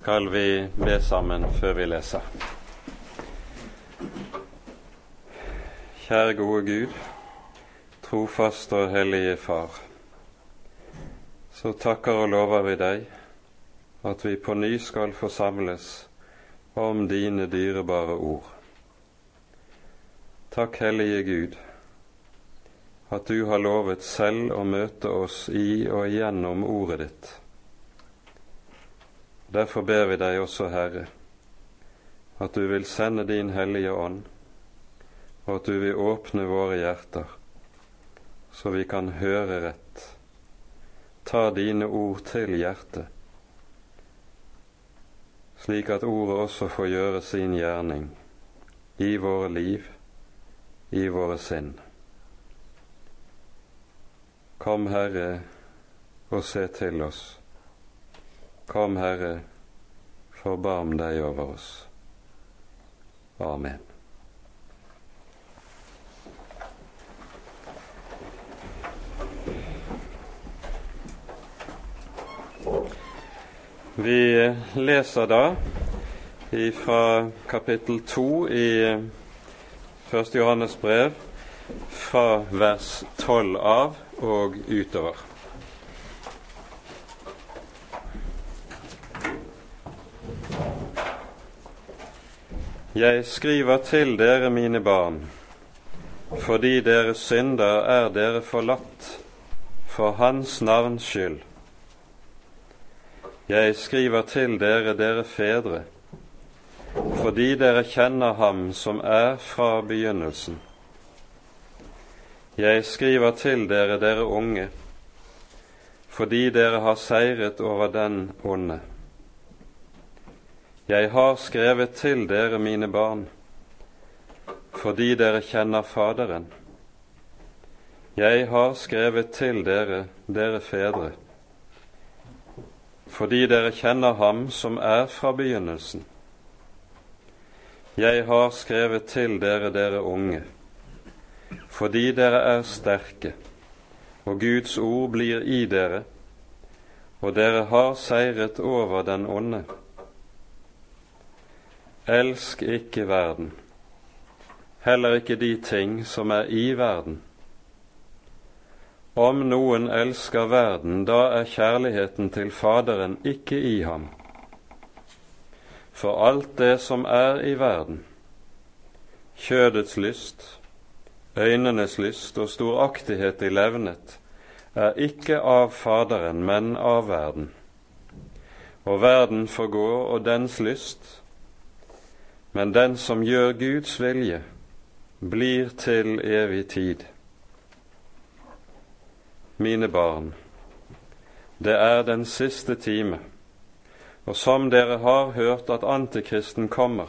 skal vi be sammen før vi leser. Kjære gode Gud, trofast og hellige Far. Så takker og lover vi deg at vi på ny skal forsamles om dine dyrebare ord. Takk, Hellige Gud, at du har lovet selv å møte oss i og gjennom ordet ditt. Derfor ber vi deg også, Herre, at du vil sende din Hellige Ånd, og at du vil åpne våre hjerter, så vi kan høre rett. Ta dine ord til hjertet, slik at ordet også får gjøre sin gjerning i våre liv, i våre sinn. Kom, Herre, og se til oss. Kom, Herre, forbarm deg over oss. Amen. Vi leser da fra kapittel to i Første Johannes brev, fra vers tolv av og utover. Jeg skriver til dere, mine barn, fordi deres synder er dere forlatt for Hans navns skyld. Jeg skriver til dere, dere fedre, fordi dere kjenner Ham som er fra begynnelsen. Jeg skriver til dere, dere unge, fordi dere har seiret over den onde. Jeg har skrevet til dere, mine barn, fordi dere kjenner Faderen. Jeg har skrevet til dere, dere fedre, fordi dere kjenner Ham som er fra begynnelsen. Jeg har skrevet til dere, dere unge, fordi dere er sterke, og Guds ord blir i dere, og dere har seiret over den onde. Elsk ikke verden, heller ikke de ting som er i verden. Om noen elsker verden, da er kjærligheten til Faderen ikke i ham. For alt det som er i verden, kjødets lyst, øynenes lyst og storaktighet i levnet, er ikke av Faderen, men av verden. Og verden forgår og dens lyst, men den som gjør Guds vilje, blir til evig tid. Mine barn, det er den siste time, og som dere har hørt at antikristen kommer,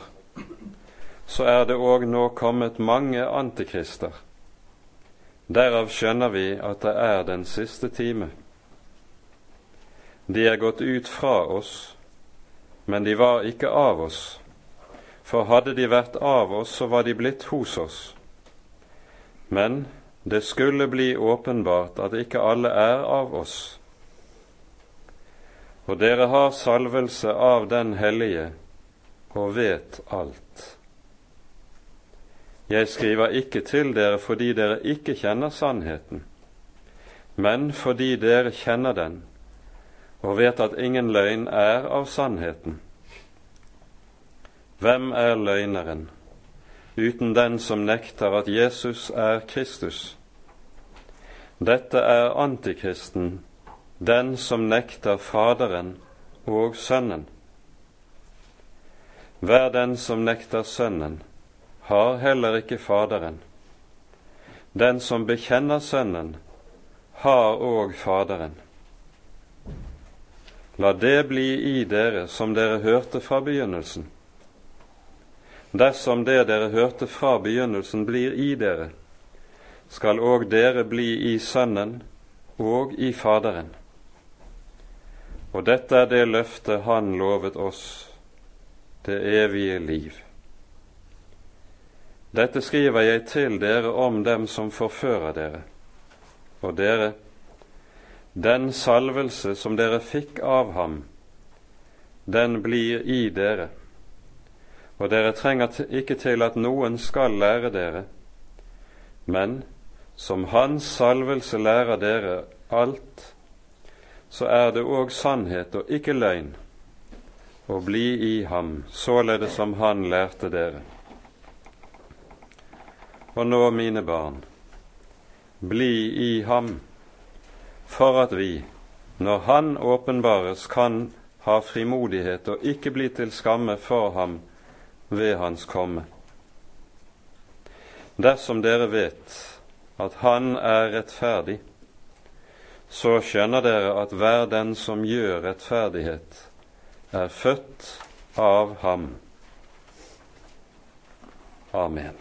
så er det òg nå kommet mange antikrister. Derav skjønner vi at det er den siste time. De er gått ut fra oss, men de var ikke av oss for hadde de vært av oss, så var de blitt hos oss. Men det skulle bli åpenbart at ikke alle er av oss. Og dere har salvelse av Den hellige og vet alt. Jeg skriver ikke til dere fordi dere ikke kjenner sannheten, men fordi dere kjenner den og vet at ingen løgn er av sannheten. Hvem er løgneren uten den som nekter at Jesus er Kristus? Dette er antikristen, den som nekter Faderen og Sønnen. Hver den som nekter Sønnen, har heller ikke Faderen. Den som bekjenner Sønnen, har òg Faderen. La det bli i dere som dere hørte fra begynnelsen Dersom det dere hørte fra begynnelsen, blir i dere, skal òg dere bli i Sønnen og i Faderen. Og dette er det løftet Han lovet oss, det evige liv. Dette skriver jeg til dere om dem som forfører dere. Og dere, den salvelse som dere fikk av ham, den blir i dere, og dere trenger ikke til at noen skal lære dere, men som Hans salvelse lærer dere alt, så er det òg sannhet og ikke løgn å bli i ham, således som Han lærte dere. Og nå, mine barn, bli i ham, for at vi, når Han åpenbares, kan ha frimodighet og ikke bli til skamme for ham ved Hans komme. Dersom dere vet at Han er rettferdig, så skjønner dere at hver den som gjør rettferdighet, er født av ham. Amen.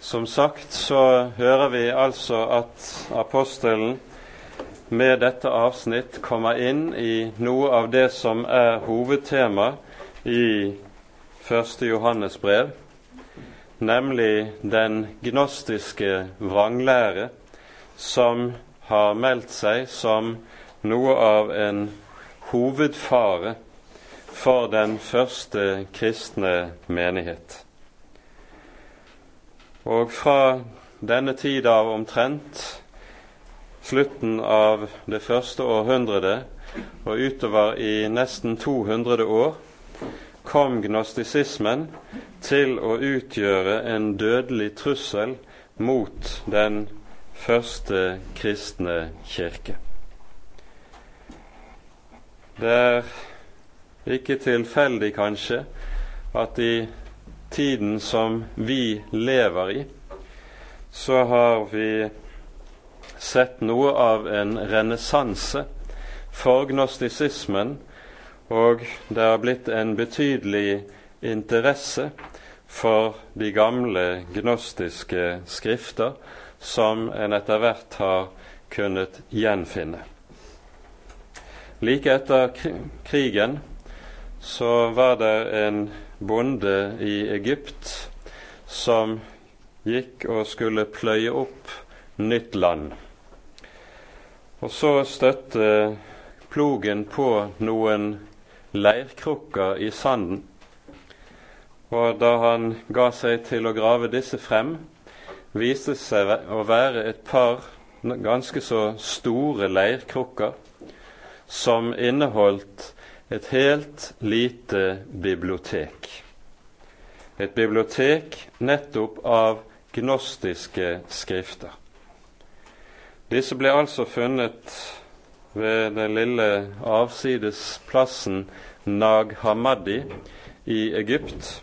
Som sagt så hører vi altså at apostelen med dette avsnitt kommer inn i noe av det som er hovedtema i første Johannes brev, nemlig den gnostiske vranglære som har meldt seg som noe av en hovedfare for den første kristne menighet. Og fra denne tid av omtrent slutten av det første århundret og utover i nesten 200 år kom gnostisismen til å utgjøre en dødelig trussel mot den første kristne kirke. Det er ikke tilfeldig, kanskje, at i tiden som vi lever i, så har vi sett noe av en renessanse for gnostisismen, og det har blitt en betydelig interesse for de gamle gnostiske skrifter som en etter hvert har kunnet gjenfinne. Like etter krigen så var det en bonde i Egypt som gikk og skulle pløye opp nytt land. Og så støtte plogen på noen leirkrukker i sanden. Og da han ga seg til å grave disse frem, viste seg å være et par ganske så store leirkrukker som inneholdt et helt lite bibliotek. Et bibliotek nettopp av gnostiske skrifter. Disse ble altså funnet ved den lille avsidesplassen Nag Hammadi i Egypt.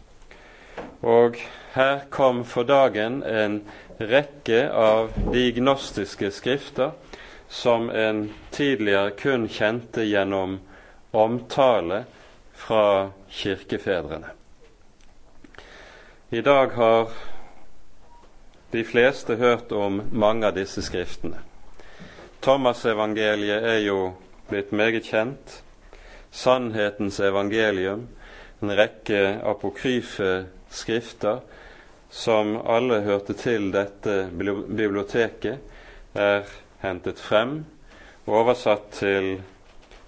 Og her kom for dagen en rekke av de gnostiske skrifter som en tidligere kun kjente gjennom omtale fra kirkefedrene. I dag har de fleste hørt om mange av disse skriftene. Thomas-evangeliet er jo blitt meget kjent. Sannhetens evangelium, en rekke apokryfe skrifter som alle hørte til dette biblioteket, er hentet frem, oversatt til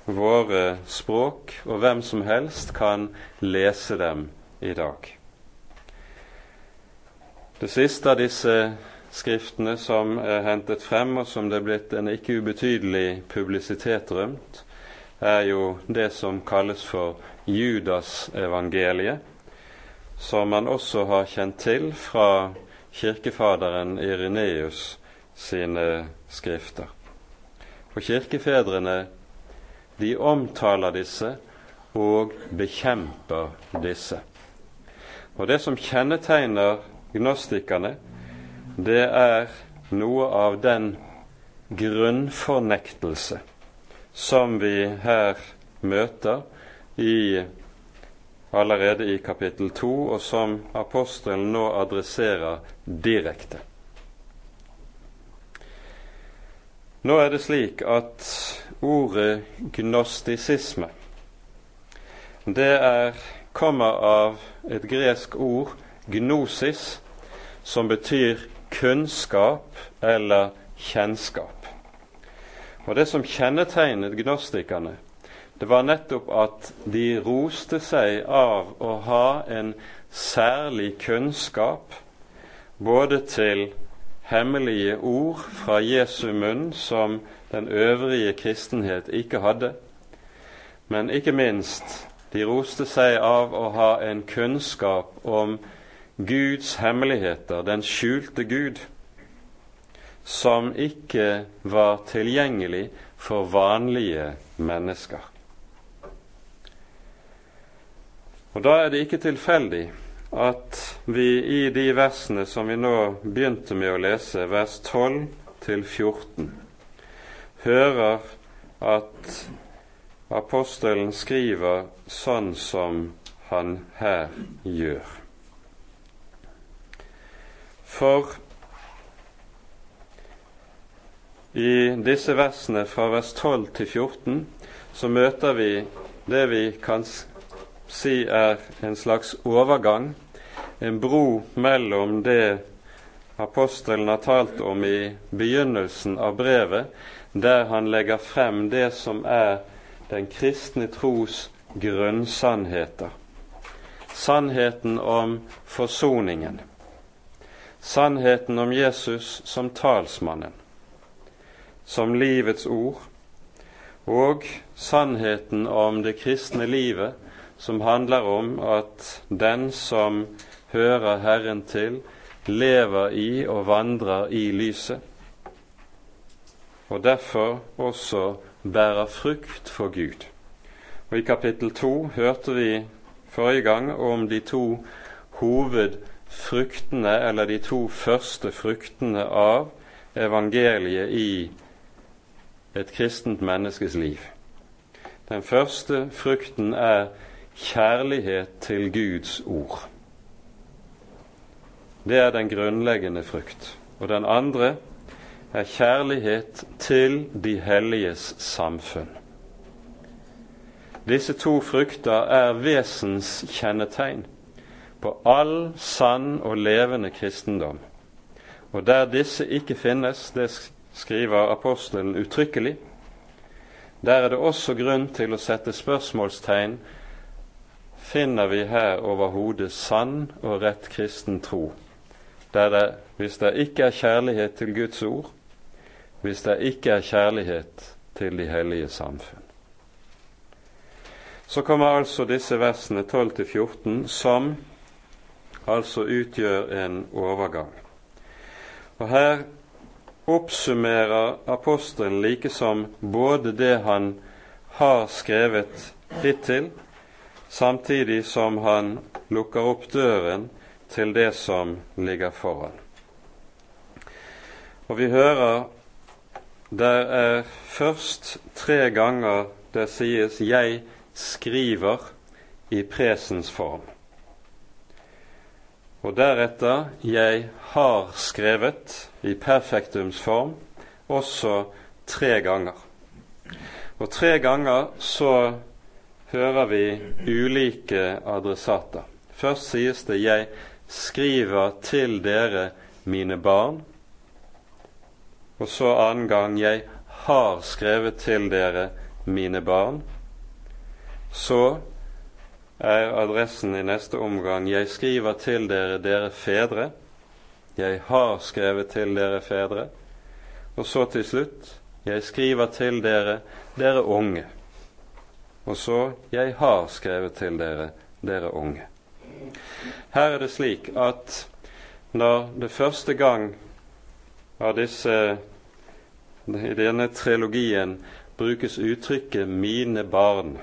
våre språk, og hvem som helst kan lese dem i dag. Det siste av disse skriftene som er hentet frem, og som det er blitt en ikke ubetydelig publisitet rundt, er jo det som kalles for Judasevangeliet, som man også har kjent til fra kirkefaderen Ireneus sine skrifter. For kirkefedrene de omtaler disse og bekjemper disse. Og Det som kjennetegner gnostikerne, det er noe av den grunnfornektelse som vi her møter i, allerede i kapittel 2, og som apostelen nå adresserer direkte. Nå er det slik at ordet gnostisisme det er, kommer av et gresk ord, gnosis, som betyr kunnskap eller kjennskap. Og det som kjennetegnet gnostikerne, det var nettopp at de roste seg av å ha en særlig kunnskap både til hemmelige ord fra Jesu munn som den øvrige kristenhet ikke hadde, men ikke minst de roste seg av å ha en kunnskap om Guds hemmeligheter, den skjulte Gud, som ikke var tilgjengelig for vanlige mennesker. Og Da er det ikke tilfeldig at vi i de versene som vi nå begynte med å lese, vers 12 til 14, hører at apostelen skriver sånn som han her gjør. For I disse versene fra vers 12 til 14 så møter vi det vi kan si er en slags overgang, en bro mellom det apostelen har talt om i begynnelsen av brevet, der han legger frem det som er den kristne tros grunnsannheter. Sannheten om forsoningen. Sannheten om Jesus som talsmannen som livets ord, og sannheten om det kristne livet, som handler om at den som hører Herren til, lever i og vandrer i lyset, og derfor også bærer frukt for Gud. Og I kapittel to hørte vi forrige gang om de to hovedfruktene, eller de to første fruktene av evangeliet i et kristent menneskes liv. Den første frukten er kjærlighet til Guds ord. Det er den grunnleggende frukt. Og den andre er kjærlighet til de helliges samfunn. Disse to frukter er vesenskjennetegn på all sann og levende kristendom. Og der disse ikke finnes, det skriver apostelen uttrykkelig. Der er det også grunn til å sette spørsmålstegn finner vi her overhodet sann og rett kristen tro, der det, hvis det ikke er kjærlighet til Guds ord, hvis det ikke er kjærlighet til de hellige samfunn. Så kommer altså disse versene 12-14, som altså utgjør en overgang. Og her oppsummerer apostelen likesom både det han har skrevet hittil, samtidig som han lukker opp døren til det som ligger foran. Og vi hører der er først tre ganger det sies 'jeg skriver' i presens form. Og deretter 'jeg har skrevet' i perfektumsform også tre ganger. Og tre ganger så hører vi ulike adressater. Først sies det 'Jeg skriver til dere, mine barn'. Og så annen gang 'Jeg har skrevet til dere, mine barn'. Så er adressen i neste omgang 'Jeg skriver til dere, dere fedre'. Jeg har skrevet til dere fedre. Og så til slutt Jeg skriver til dere, dere unge. Og så Jeg har skrevet til dere, dere unge. Her er det slik at når det første gang av disse i denne trilogien brukes uttrykket 'mine barn',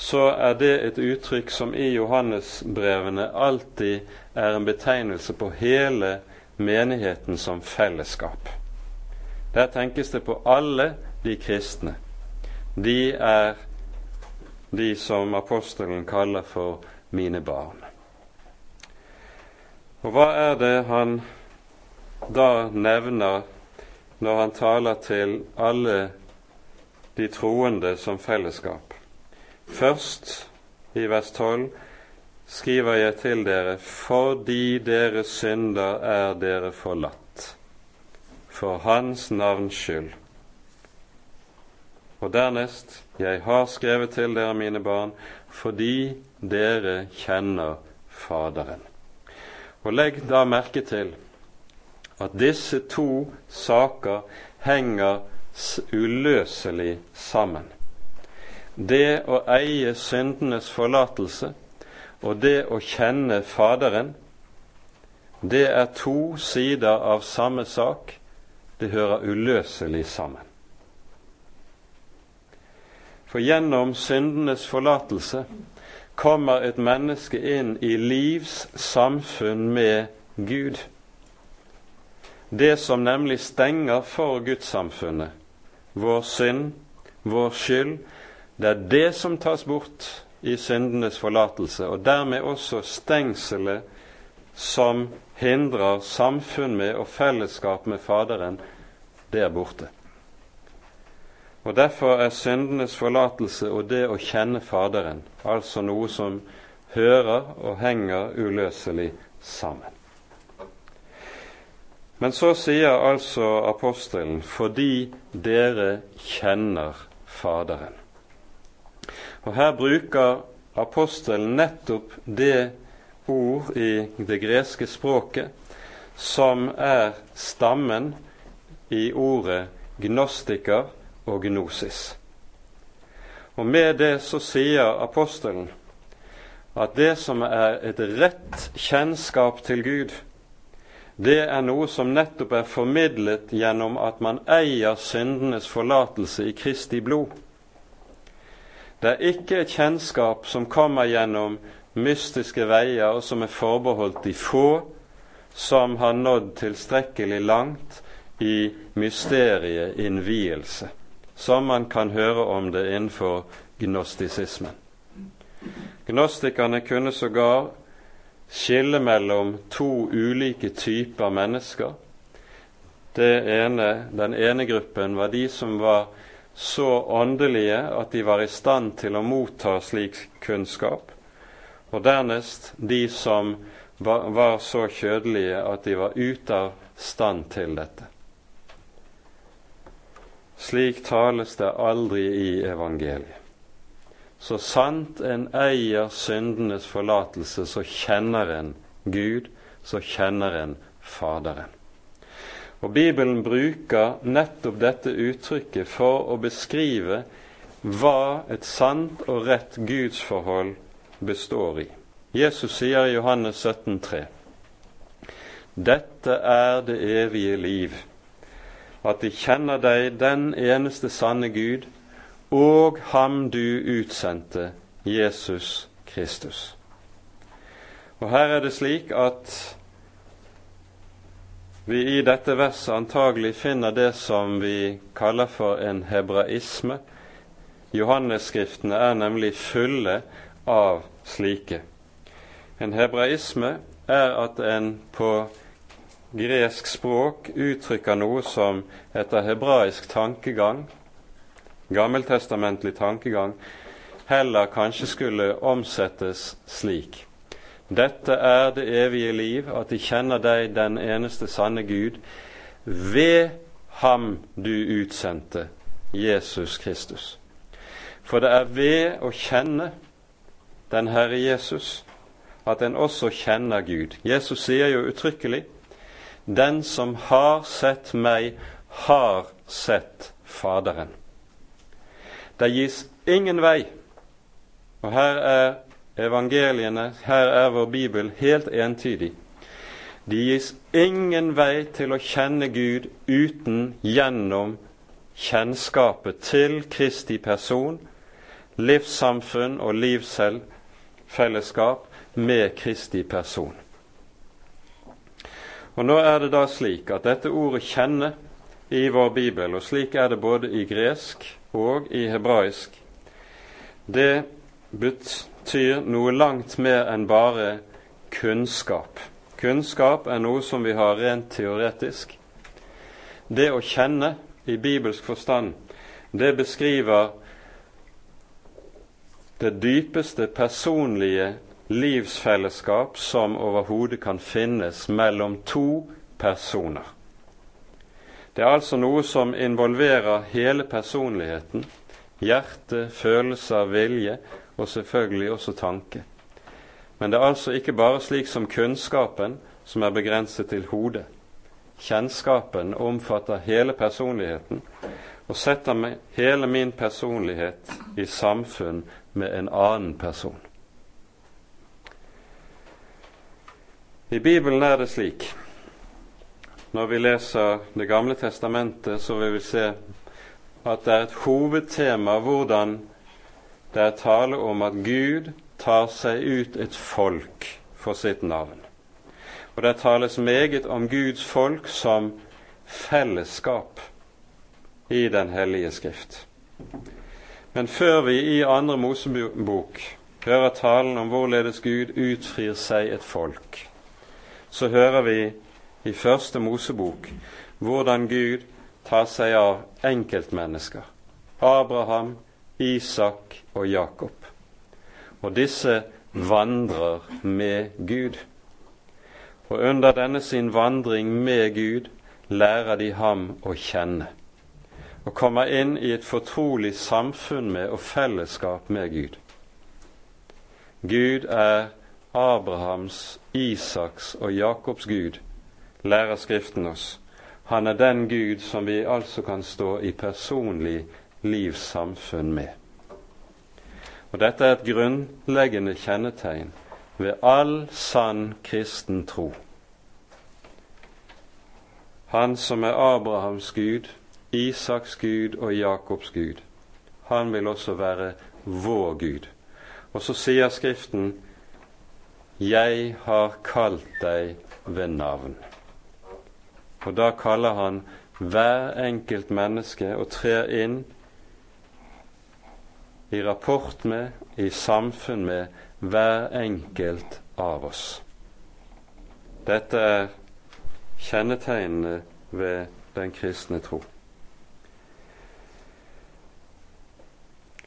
så er det et uttrykk som i Johannesbrevene alltid er en betegnelse på hele menigheten som fellesskap. Der tenkes det på alle de kristne. De er de som apostelen kaller for mine barn. Og hva er det han da nevner når han taler til alle de troende som fellesskap? Først, i vers 12, skriver jeg til dere fordi dere synder er dere forlatt. for Hans navns skyld. Og dernest, jeg har skrevet til dere, mine barn, fordi dere kjenner Faderen. Og legg da merke til at disse to saker henger uløselig sammen. Det å eie syndenes forlatelse og det å kjenne Faderen, det er to sider av samme sak. Det hører uløselig sammen. For gjennom syndenes forlatelse kommer et menneske inn i livs samfunn med Gud. Det som nemlig stenger for gudssamfunnet, vår synd, vår skyld, det er det som tas bort i syndenes forlatelse, og dermed også stengselet som hindrer samfunn med og fellesskap med Faderen, det er borte. Og Derfor er syndenes forlatelse og det å kjenne Faderen altså noe som hører og henger uløselig sammen. Men så sier altså apostelen 'fordi dere kjenner Faderen'. Og Her bruker apostelen nettopp det ord i det greske språket som er stammen i ordet gnostiker og gnosis. Og med det så sier apostelen at det som er et rett kjennskap til Gud, det er noe som nettopp er formidlet gjennom at man eier syndenes forlatelse i Kristi blod. Det er ikke et kjennskap som kommer gjennom mystiske veier, og som er forbeholdt de få som har nådd tilstrekkelig langt i mysteriet innvielse som man kan høre om det innenfor gnostisismen. Gnostikerne kunne sågar skille mellom to ulike typer mennesker. Ene, den ene gruppen var de som var så åndelige at de var i stand til å motta slik kunnskap, og dernest de som var, så kjødelige at de var ute av stand til dette. Slik tales det aldri i evangeliet. Så sant en eier syndenes forlatelse, så kjenner en Gud, så kjenner en Faderen. Og Bibelen bruker nettopp dette uttrykket for å beskrive hva et sant og rett gudsforhold består i. Jesus sier i Johannes 17, 17,3.: Dette er det evige liv at de kjenner deg, den eneste sanne Gud, og ham du utsendte, Jesus Kristus. Og her er det slik at vi i dette verset antagelig finner det som vi kaller for en hebraisme. Johannesskriftene er nemlig fulle av slike. En hebraisme er at en på gresk språk uttrykker noe som etter hebraisk tankegang, gammeltestamentlig tankegang, heller kanskje skulle omsettes slik. Dette er det evige liv, at de kjenner deg, den eneste sanne Gud, ved ham du utsendte, Jesus Kristus. For det er ved å kjenne den Herre Jesus at en også kjenner Gud. Jesus sier jo uttrykkelig den som har sett meg, har sett Faderen. Det gis ingen vei, og her er evangeliene, her er vår bibel helt entydig. Det gis ingen vei til å kjenne Gud uten gjennom kjennskapet til Kristi person, livssamfunn og livsfellesskap med Kristi person. Og Nå er det da slik at dette ordet 'kjenne' i vår bibel, og slik er det både i gresk og i hebraisk, det betyr noe langt mer enn bare kunnskap. Kunnskap er noe som vi har rent teoretisk. Det å kjenne i bibelsk forstand, det beskriver det dypeste personlige livsfellesskap som overhodet kan finnes mellom to personer. Det er altså noe som involverer hele personligheten. Hjerte, følelser, vilje og selvfølgelig også tanke. Men det er altså ikke bare slik som kunnskapen som er begrenset til hodet. Kjennskapen omfatter hele personligheten og setter hele min personlighet i samfunn med en annen person. I Bibelen er det slik når vi leser Det gamle testamentet, så vil vi se at det er et hovedtema hvordan det er tale om at Gud tar seg ut et folk for sitt navn. Og det tales meget om Guds folk som fellesskap i Den hellige skrift. Men før vi i Andre Mosebok hører talen om hvorledes Gud utfrir seg et folk, så hører vi i Første Mosebok hvordan Gud tar seg av enkeltmennesker. Abraham, Isak og Jakob. Og disse vandrer med Gud. Og under denne sin vandring med Gud lærer de ham å kjenne. Og kommer inn i et fortrolig samfunn med og fellesskap med Gud. Gud er Abrahams, Isaks og Jakobs Gud, lærer Skriften oss. Han er den Gud som vi altså kan stå i personlig livssamfunn med. Og Dette er et grunnleggende kjennetegn ved all sann kristen tro. Han som er Abrahams Gud, Isaks Gud og Jakobs Gud, han vil også være vår Gud. Og så sier Skriften 'Jeg har kalt deg ved navn'. Og da kaller han hver enkelt menneske og trer inn i rapport med, i samfunn med, hver enkelt av oss. Dette er kjennetegnene ved den kristne tro.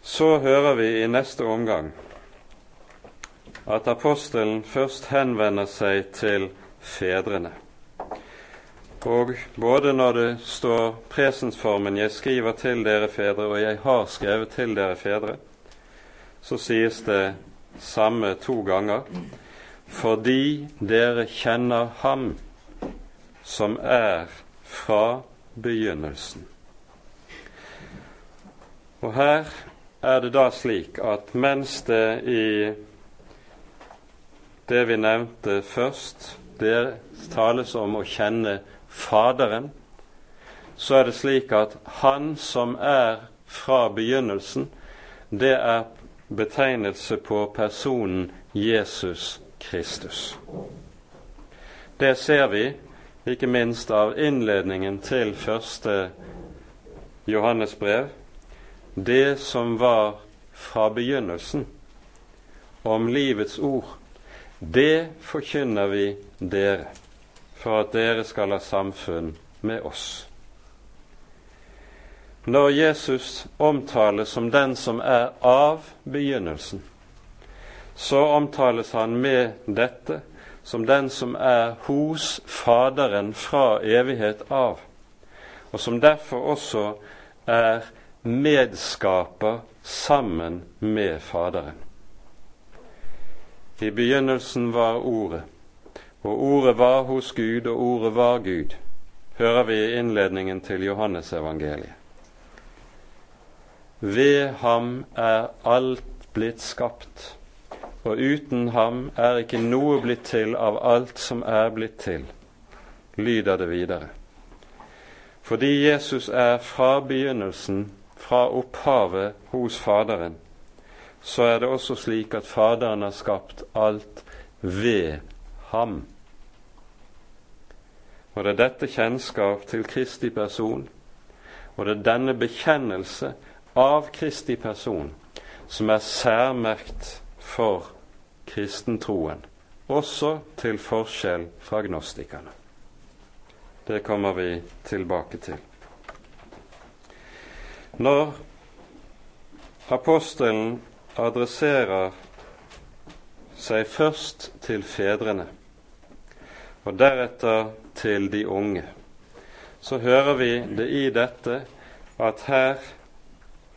Så hører vi i neste omgang at apostelen først henvender seg til fedrene. Og både når det står presensformen 'Jeg skriver til dere fedre', og 'Jeg har skrevet til dere fedre', så sies det samme to ganger. Fordi dere kjenner Ham som er fra begynnelsen. Og her er det da slik at mens det i det vi nevnte først, det tales om å kjenne Faderen, så er det slik at Han som er fra begynnelsen, det er betegnelse på personen Jesus Kristus. Det ser vi ikke minst av innledningen til første Johannes brev. Det som var fra begynnelsen, om livets ord, det forkynner vi dere for at dere skal ha samfunn med oss. Når Jesus omtales som den som er av begynnelsen, så omtales han med dette som den som er hos Faderen fra evighet av, og som derfor også er medskaper sammen med Faderen. I begynnelsen var Ordet, og ordet var hos Gud, og ordet var Gud, hører vi i innledningen til Johannesevangeliet. Ved ham er alt blitt skapt, og uten ham er ikke noe blitt til av alt som er blitt til, lyder det videre. Fordi Jesus er fra begynnelsen, fra opphavet hos Faderen, så er det også slik at Faderen har skapt alt ved ham. Og det er dette kjennskap til Kristi person, og det er denne bekjennelse av Kristi person som er særmerkt for kristentroen, også til forskjell fra agnostikerne. Det kommer vi tilbake til. Når apostelen adresserer seg først til fedrene, og deretter til de unge, så hører vi det i dette at her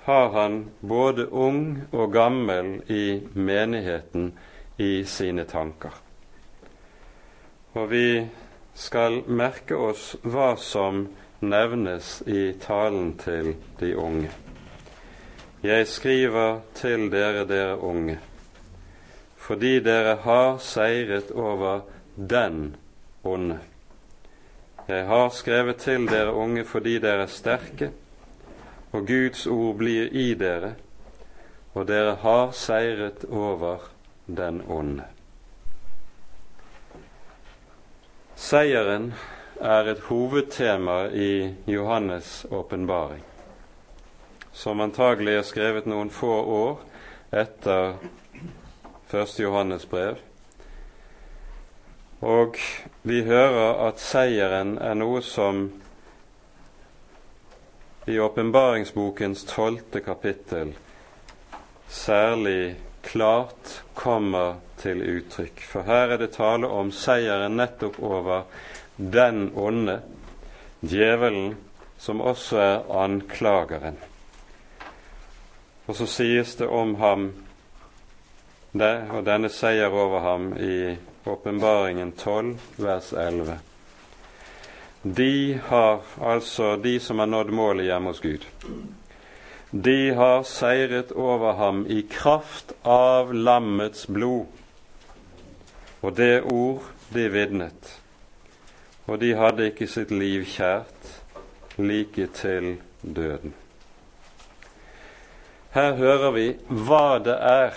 har han både ung og gammel i menigheten i sine tanker. Og vi skal merke oss hva som nevnes i talen til de unge. Jeg skriver til dere, dere unge, fordi dere har seiret over den onde. Jeg har skrevet til dere unge fordi dere er sterke, og Guds ord blir i dere, og dere har seiret over den onde. Seieren er et hovedtema i Johannes' åpenbaring, som antagelig er skrevet noen få år etter 1. Johannes brev. Og vi hører at seieren er noe som i åpenbaringsbokens tolvte kapittel særlig klart kommer til uttrykk. For her er det tale om seieren nettopp over den onde, djevelen, som også er anklageren. Og så sies det om ham det, og denne seier over ham i Åpenbaringen 12, vers 11. De har, altså de som har nådd målet hjemme hos Gud, de har seiret over ham i kraft av lammets blod og det ord de vitnet og de hadde ikke sitt liv kjært like til døden. Her hører vi hva det er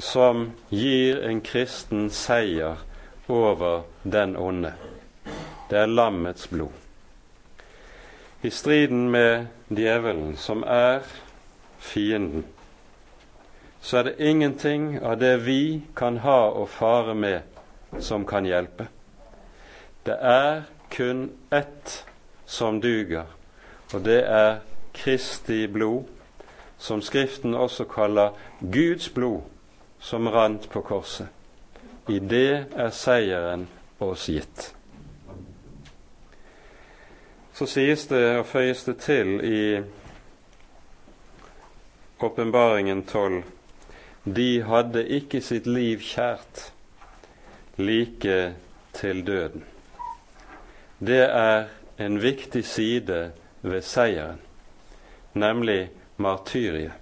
som gir en kristen seier over den onde. Det er lammets blod. I striden med djevelen, som er fienden, så er det ingenting av det vi kan ha å fare med, som kan hjelpe. Det er kun ett som duger, og det er Kristi blod, som Skriften også kaller Guds blod, som rant på korset. I det er seieren oss gitt. Så sies det og føyes det til i Åpenbaringen 12 de hadde ikke sitt liv kjært like til døden det er en viktig side ved seieren, nemlig martyriet.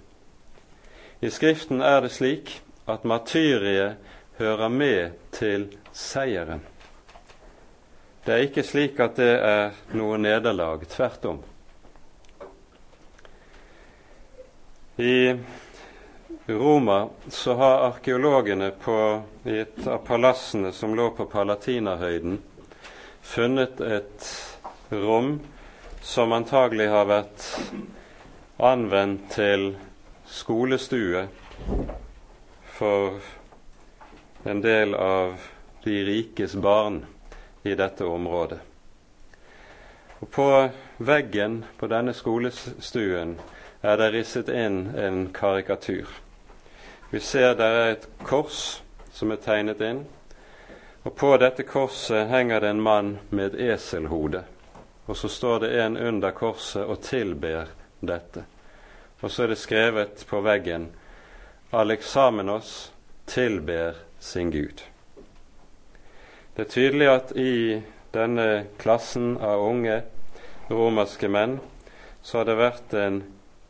I Skriften er det slik at martyriet hører med til seieren. Det er ikke slik at det er noe nederlag. Tvert om. I Roma så har arkeologene på, et av palassene som lå på Palatinerhøyden, funnet et rom som antagelig har vært anvendt til skolestue for en del av de rikes barn i dette området. Og På veggen på denne skolestuen er det risset inn en karikatur. Vi ser der er et kors som er tegnet inn, og På dette korset henger det en mann med et eselhode. Og så står det en under korset og tilber dette. Og så er det skrevet på veggen Aleksamenos tilber sin Gud. Det er tydelig at i denne klassen av unge romerske menn så har det vært en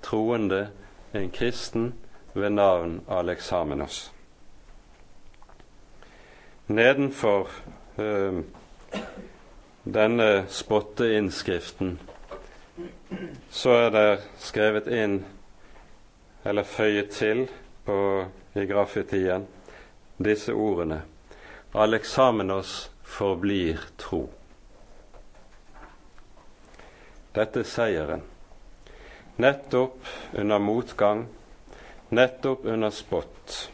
troende, en kristen, ved navn Aleksamenos. Nedenfor øh, denne spotteinnskriften så er det skrevet inn, eller føyet til, på, i graffitien disse ordene Aleksamenos forblir tro. Dette er seieren. Nettopp under motgang, nettopp under spott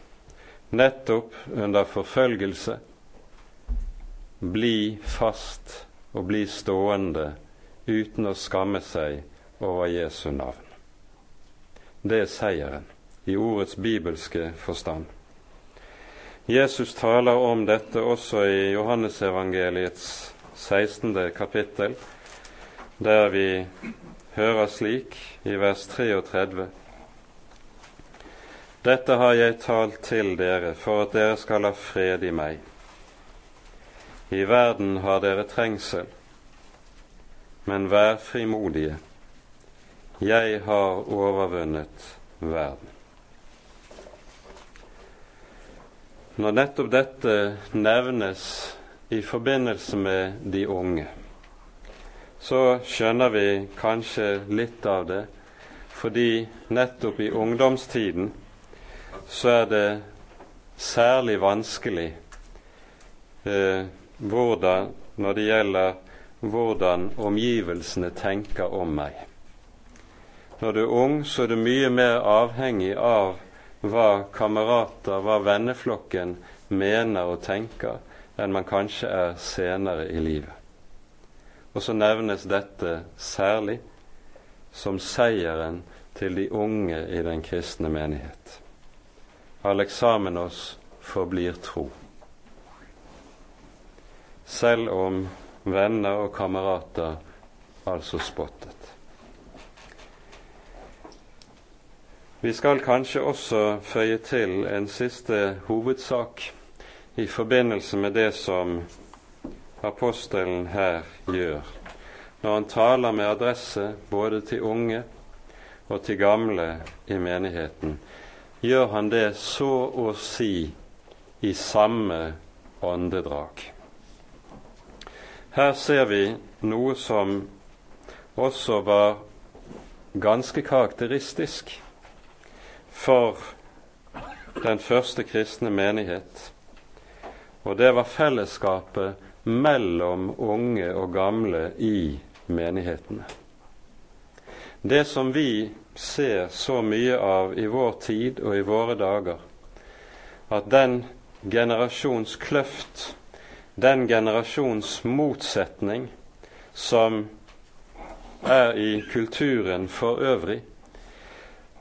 nettopp under forfølgelse, bli fast og bli stående uten å skamme seg over Jesu navn. Det er seieren i ordets bibelske forstand. Jesus taler om dette også i Johannesevangeliets 16. kapittel, der vi hører slik i vers 33. Dette har jeg talt til dere for at dere skal ha fred i meg. I verden har dere trengsel, men vær frimodige. Jeg har overvunnet verden. Når nettopp dette nevnes i forbindelse med de unge, så skjønner vi kanskje litt av det, fordi nettopp i ungdomstiden så er det særlig vanskelig eh, hvordan, når det gjelder hvordan omgivelsene tenker om meg. Når du er ung, så er du mye mer avhengig av hva kamerater, hva venneflokken mener og tenker, enn man kanskje er senere i livet. Og så nevnes dette særlig som seieren til de unge i den kristne menighet. Aleksamenos forblir tro. Selv om venner og kamerater altså spottet. Vi skal kanskje også føye til en siste hovedsak i forbindelse med det som apostelen her gjør, når han taler med adresse både til unge og til gamle i menigheten. Gjør han det så å si i samme åndedrag. Her ser vi noe som også var ganske karakteristisk for den første kristne menighet. Og det var fellesskapet mellom unge og gamle i menighetene. Det som vi ser så mye av i vår tid og i våre dager, at den generasjons kløft, den generasjons motsetning som er i kulturen for øvrig,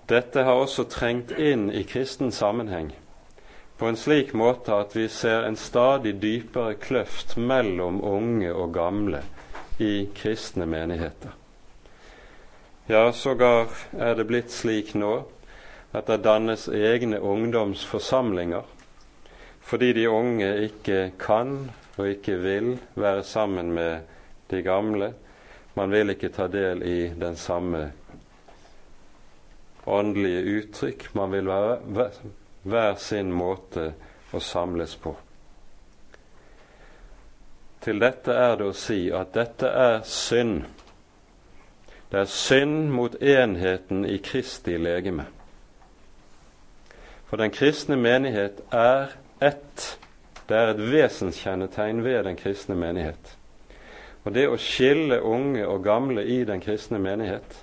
dette har også trengt inn i kristen sammenheng på en slik måte at vi ser en stadig dypere kløft mellom unge og gamle i kristne menigheter. Ja, sågar er det blitt slik nå at det dannes egne ungdomsforsamlinger fordi de unge ikke kan og ikke vil være sammen med de gamle. Man vil ikke ta del i den samme åndelige uttrykk. Man vil være hver sin måte å samles på. Til dette er det å si at dette er synd. Det er synd mot enheten i Kristi legeme. For den kristne menighet er ett. Det er et vesenskjennetegn ved den kristne menighet. Og det å skille unge og gamle i den kristne menighet,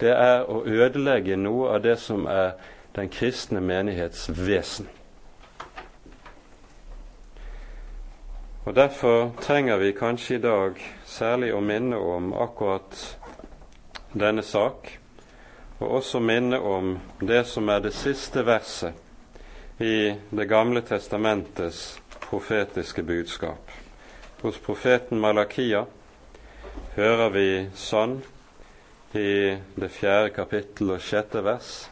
det er å ødelegge noe av det som er den kristne menighets vesen. Og Derfor trenger vi kanskje i dag særlig å minne om akkurat denne sak, og også minne om det som er det siste verset i Det gamle testamentets profetiske budskap. Hos profeten Malakia hører vi sånn i det fjerde kapittel og sjette vers,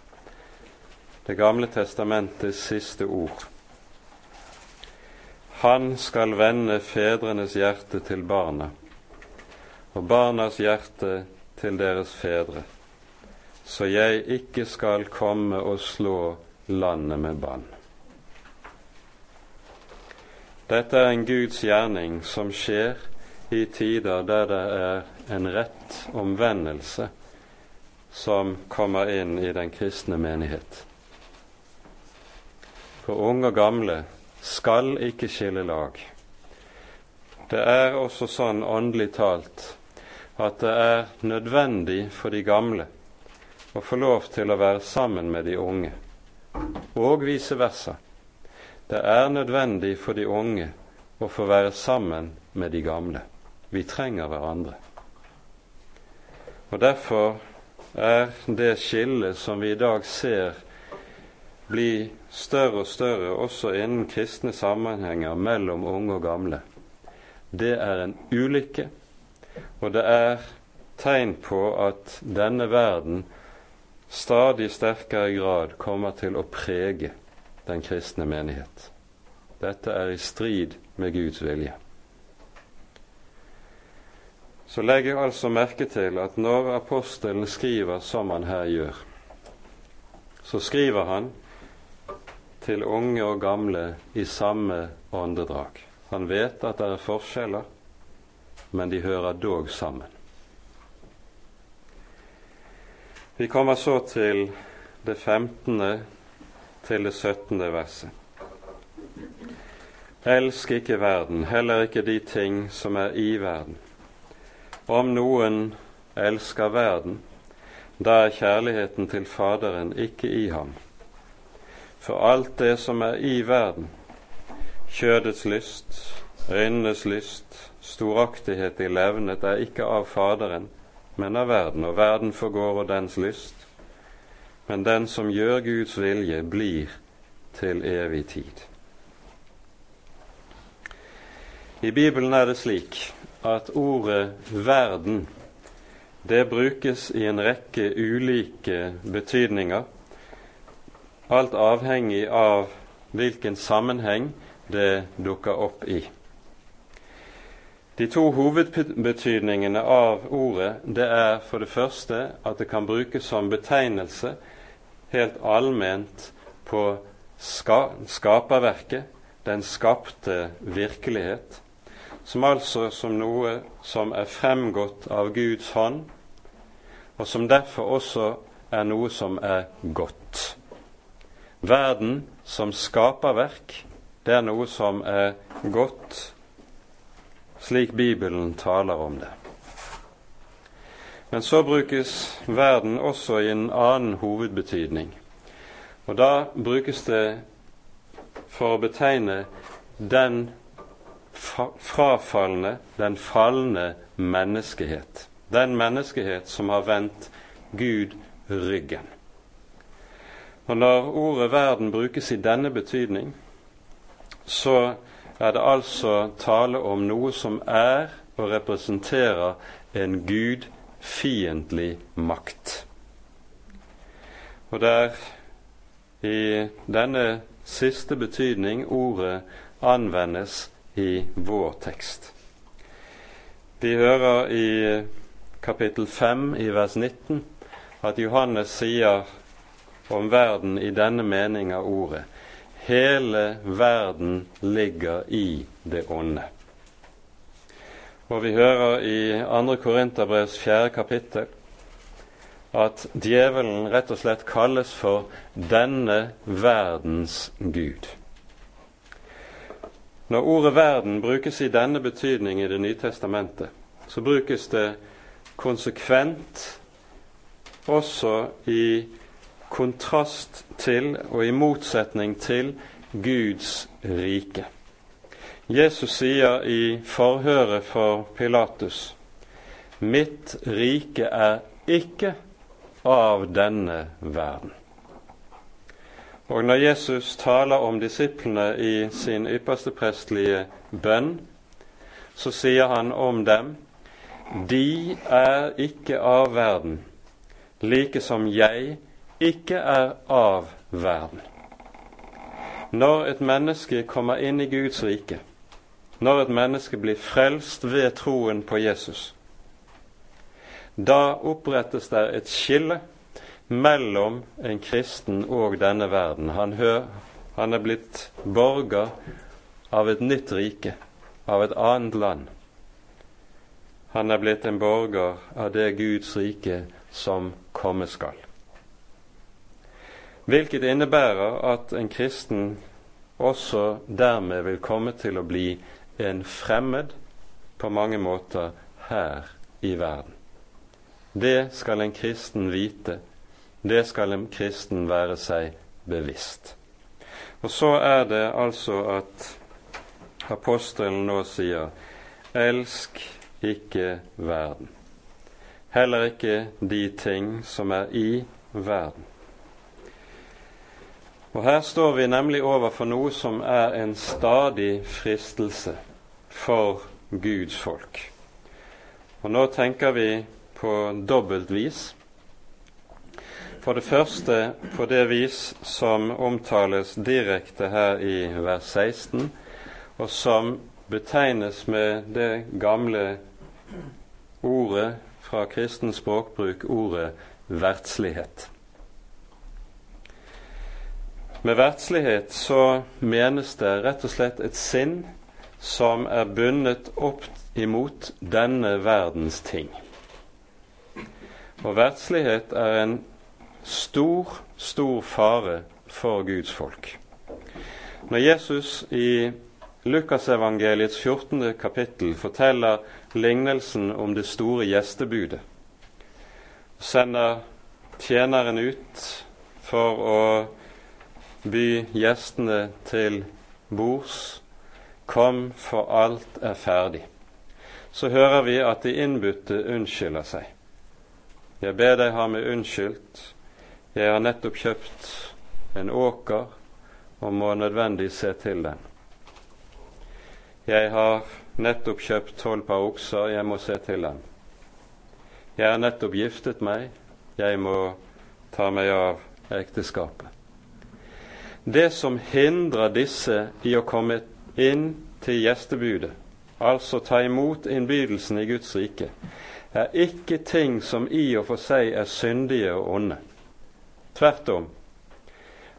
Det gamle testamentets siste ord. Han skal vende fedrenes hjerte til barna, og barnas hjerte til deres fedre, så jeg ikke skal komme og slå landet med bann. Dette er en Guds gjerning som skjer i tider der det er en rett omvendelse som kommer inn i den kristne menighet. For unge og gamle skal ikke skille lag. Det er også sånn åndelig talt at det er nødvendig for de gamle å få lov til å være sammen med de unge, og vice versa. Det er nødvendig for de unge å få være sammen med de gamle. Vi trenger hverandre. Og Derfor er det skillet som vi i dag ser bli større og større også innen kristne sammenhenger mellom unge og gamle, det er en ulykke, og det er tegn på at denne verden stadig sterkere grad kommer til å prege den kristne menighet. Dette er i strid med Guds vilje. Så legger jeg altså merke til at når apostelen skriver som han her gjør, så skriver han til unge og gamle i samme åndedrag. Han vet at det er forskjeller, men de hører dog sammen. Vi kommer så til det 15. til det 17. verset. Elsk ikke verden, heller ikke de ting som er i verden. Om noen elsker verden, da er kjærligheten til Faderen ikke i ham. For alt det som er i verden, kjødets lyst, øynenes lyst, storaktighet i levnet, er ikke av Faderen, men av verden, og verden forgår og dens lyst. Men den som gjør Guds vilje, blir til evig tid. I Bibelen er det slik at ordet 'verden' det brukes i en rekke ulike betydninger, alt avhengig av hvilken sammenheng det dukker opp i. De to hovedbetydningene av ordet det er for det første at det kan brukes som betegnelse helt allment på ska skaperverket, den skapte virkelighet, som altså som noe som er fremgått av Guds hånd, og som derfor også er noe som er godt. Verden som skaperverk, det er noe som er godt slik Bibelen taler om det. Men så brukes verden også i en annen hovedbetydning. Og da brukes det for å betegne den frafalne, den falne menneskehet. Den menneskehet som har vendt Gud ryggen. Og når ordet verden brukes i denne betydning, så er det altså tale om noe som er og representerer en gudfiendtlig makt. Og det er i denne siste betydning ordet anvendes i vår tekst. Vi hører i kapittel 5 i vers 19 at Johannes sier om verden i denne mening av ordet Hele verden ligger i det onde. Og vi hører i 2. Korinterbrevs 4. kapittel at djevelen rett og slett kalles for denne verdens gud. Når ordet 'verden' brukes i denne betydning i Det nye testamentet, så brukes det konsekvent også i kontrast til og i motsetning til Guds rike. Jesus sier i forhøret for Pilatus Mitt rike er ikke av denne verden. Og når Jesus taler om disiplene i sin ypperste prestelige bønn, så sier han om dem de er ikke av verden, like som jeg ikke er av verden. Når et menneske kommer inn i Guds rike, når et menneske blir frelst ved troen på Jesus, da opprettes det et skille mellom en kristen og denne verden. Han, hør, han er blitt borger av et nytt rike, av et annet land. Han er blitt en borger av det Guds rike som komme skal. Hvilket innebærer at en kristen også dermed vil komme til å bli en fremmed på mange måter her i verden. Det skal en kristen vite, det skal en kristen være seg bevisst. Og så er det altså at apostelen nå sier elsk ikke verden. Heller ikke de ting som er i verden. Og Her står vi nemlig overfor noe som er en stadig fristelse for Guds folk. Og Nå tenker vi på dobbelt vis. For det første på det vis som omtales direkte her i vers 16, og som betegnes med det gamle ordet fra kristen språkbruk, ordet verdslighet. Med verdslighet så menes det rett og slett et sinn som er bundet opp imot denne verdens ting. Og verdslighet er en stor, stor fare for Guds folk. Når Jesus i Lukasevangeliets 14. kapittel forteller lignelsen om det store gjestebudet, sender tjeneren ut for å by gjestene til bords. Kom, for alt er ferdig. Så hører vi at de innbudte unnskylder seg. Jeg ber deg ha meg unnskyldt. Jeg har nettopp kjøpt en åker og må nødvendig se til den. Jeg har nettopp kjøpt tolv par okser, jeg må se til dem. Jeg har nettopp giftet meg, jeg må ta meg av ekteskapet. Det som hindrer disse i å komme inn til gjestebudet, altså ta imot innbydelsen i Guds rike, er ikke ting som i og for seg er syndige og onde. Tvert om.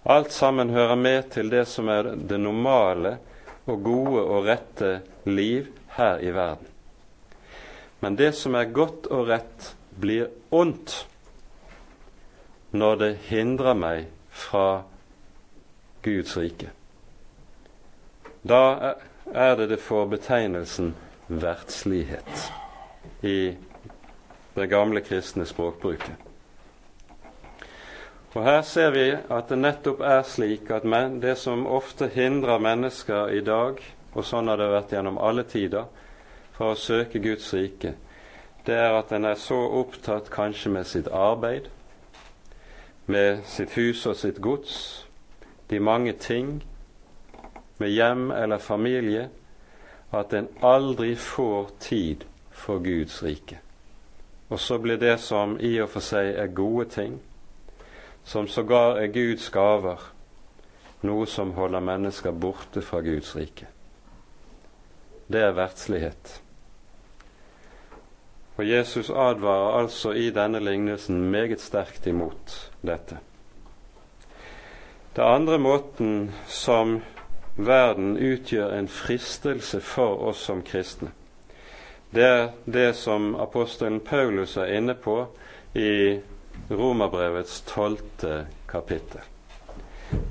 Alt sammen hører med til det som er det normale og gode og rette liv her i verden. Men det som er godt og rett, blir ondt når det hindrer meg fra Guds rike. Da er det det får betegnelsen verdslighet i det gamle kristne språkbruket. Og Her ser vi at det nettopp er slik at det som ofte hindrer mennesker i dag, og sånn har det vært gjennom alle tider, fra å søke Guds rike, det er at en er så opptatt kanskje med sitt arbeid, med sitt hus og sitt gods, de mange ting med hjem eller familie at en aldri får tid for Guds rike. Og så blir det som i og for seg er gode ting, som sågar er Guds gaver, noe som holder mennesker borte fra Guds rike. Det er verdslighet. Og Jesus advarer altså i denne lignelsen meget sterkt imot dette. Det andre måten som verden utgjør en fristelse for oss som kristne, det er det som apostelen Paulus er inne på i Romerbrevets tolvte kapittel.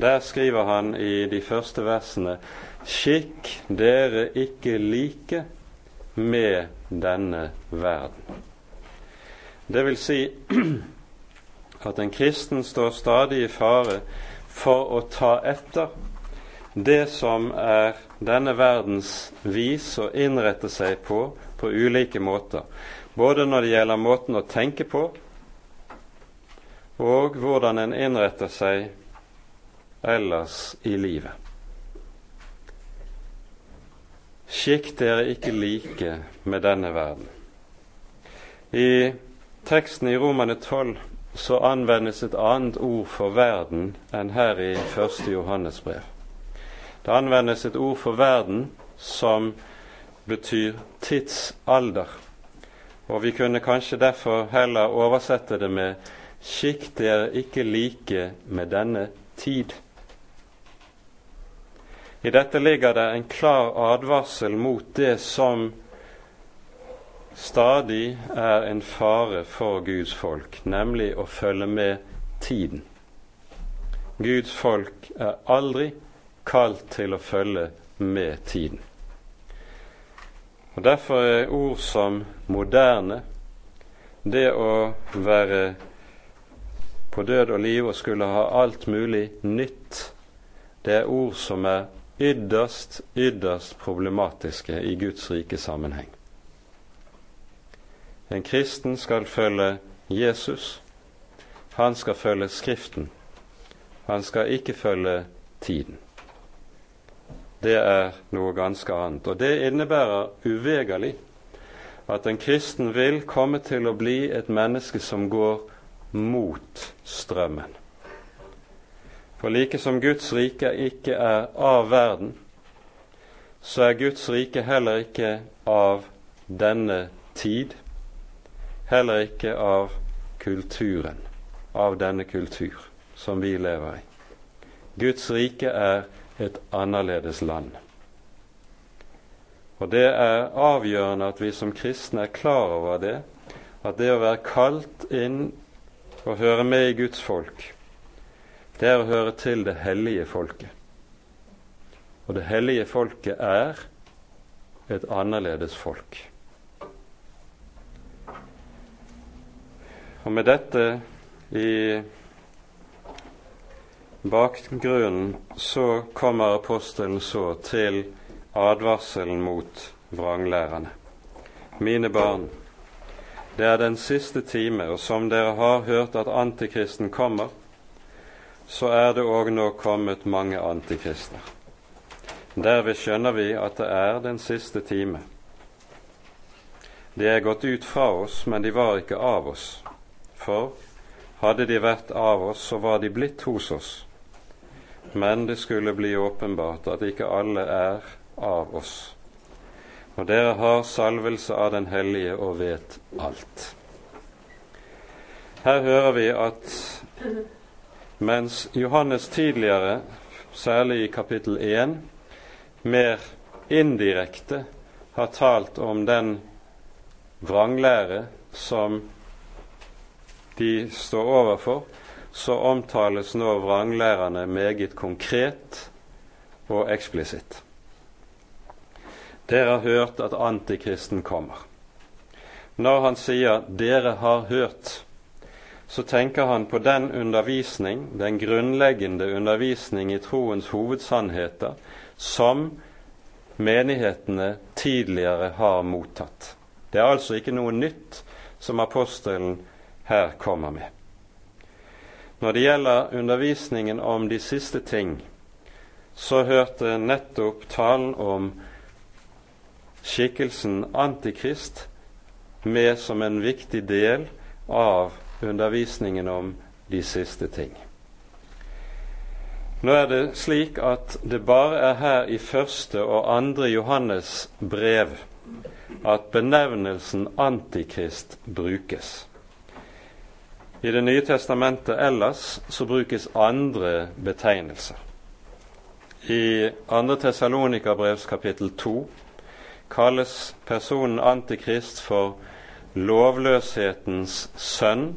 Der skriver han i de første versene Skikk dere ikke like med denne verden. Det vil si at en kristen står stadig i fare for å ta etter det som er denne verdens vis å innrette seg på på ulike måter. Både når det gjelder måten å tenke på, og hvordan en innretter seg ellers i livet. Skikk dere ikke like med denne verden. I teksten i Romane 12 så anvendes et annet ord for verden enn her i 1. Johannes brev. Det anvendes et ord for verden som betyr tidsalder. Og vi kunne kanskje derfor heller oversette det med Skikk dere ikke like med denne tid. I dette ligger det en klar advarsel mot det som stadig er en fare for Guds folk, nemlig å følge med tiden. Guds folk er aldri kalt til å følge med tiden. Og Derfor er ord som moderne, det å være på død og liv og skulle ha alt mulig nytt, det er ord som er ytterst, ytterst problematiske i Guds rike sammenheng. En kristen skal følge Jesus. Han skal følge Skriften. Han skal ikke følge tiden. Det er noe ganske annet. Og det innebærer uvegerlig at en kristen vil komme til å bli et menneske som går mot strømmen. For like som Guds rike ikke er av verden, så er Guds rike heller ikke av denne tid, heller ikke av kulturen, av denne kultur som vi lever i. Guds rike er et annerledes land. Og det er avgjørende at vi som kristne er klar over det, at det å være kalt inn og høre med i Guds folk, det er å høre til det hellige folket. Og det hellige folket er et annerledes folk. Og med dette i bakgrunnen så kommer apostelen så til advarselen mot vranglærerne. Mine barn, det er den siste time, og som dere har hørt at antikristen kommer, så er det òg nå kommet mange antikrister. Derved skjønner vi at det er den siste time. De er gått ut fra oss, men de var ikke av oss. For hadde de vært av oss, så var de blitt hos oss. Men det skulle bli åpenbart at ikke alle er av oss. Og dere har salvelse av Den hellige og vet alt. Her hører vi at mens Johannes tidligere, særlig i kapittel 1, mer indirekte har talt om den vranglære som de står overfor, så omtales nå vranglærerne meget konkret og eksplisitt. Dere har hørt at antikristen kommer. Når han sier 'dere har hørt', så tenker han på den undervisning, den grunnleggende undervisning i troens hovedsannheter, som menighetene tidligere har mottatt. Det er altså ikke noe nytt som apostelen her kommer med. Når det gjelder undervisningen om de siste ting, så hørte nettopp talen om skikkelsen Antikrist med som en viktig del av undervisningen om de siste ting. Nå er det slik at det bare er her i første og andre Johannes brev at benevnelsen Antikrist brukes. I Det nye testamentet ellers så brukes andre betegnelser. I 2. Tessalonikerbrevs kapittel 2 kalles personen Antikrist for lovløshetens sønn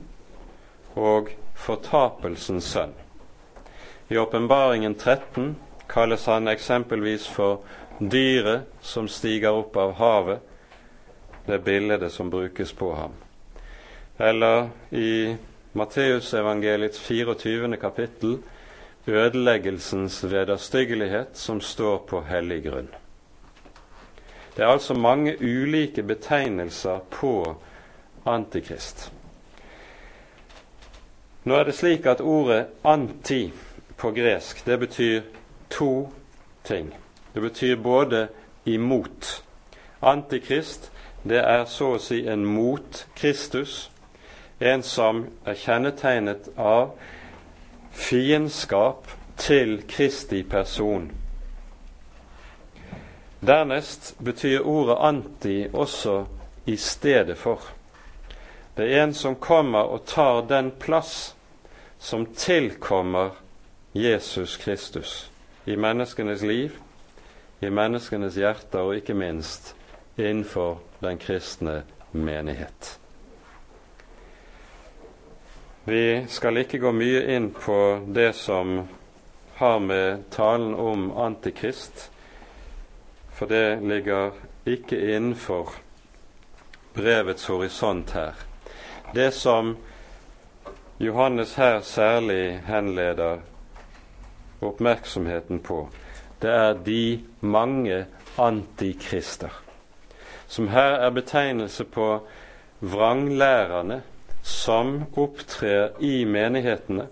og fortapelsens sønn. I Åpenbaringen 13 kalles han eksempelvis for dyret som stiger opp av havet, det bildet som brukes på ham. Eller i Matteusevangeliets 24. kapittel ødeleggelsens vederstyggelighet som står på hellig grunn. Det er altså mange ulike betegnelser på Antikrist. Nå er det slik at ordet 'anti' på gresk det betyr to ting. Det betyr både imot. Antikrist det er så å si en mot Kristus, en som er kjennetegnet av fiendskap til Kristi person Dernest betyr ordet anti også i stedet for. Det er en som kommer og tar den plass som tilkommer Jesus Kristus i menneskenes liv, i menneskenes hjerter og ikke minst innenfor den kristne menighet. Vi skal ikke gå mye inn på det som har med talen om Antikrist for det ligger ikke innenfor brevets horisont her. Det som Johannes her særlig henleder oppmerksomheten på, det er de mange antikrister, som her er betegnelse på vranglærerne som opptrer i menighetene.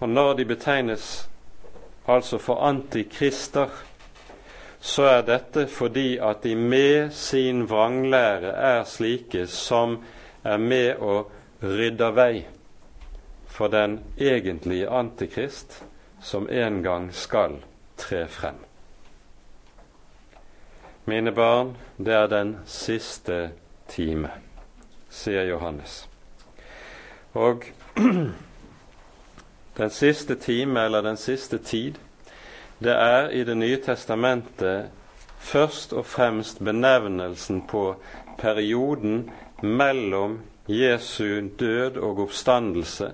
Og når de betegnes altså for antikrister, så er dette fordi at de med sin vranglære er slike som er med å rydde vei for den egentlige antikrist som en gang skal tre frem. Mine barn, det er den siste time, sier Johannes. Og den siste time, eller den siste tid, det er i Det nye testamentet først og fremst benevnelsen på perioden mellom Jesu død og oppstandelse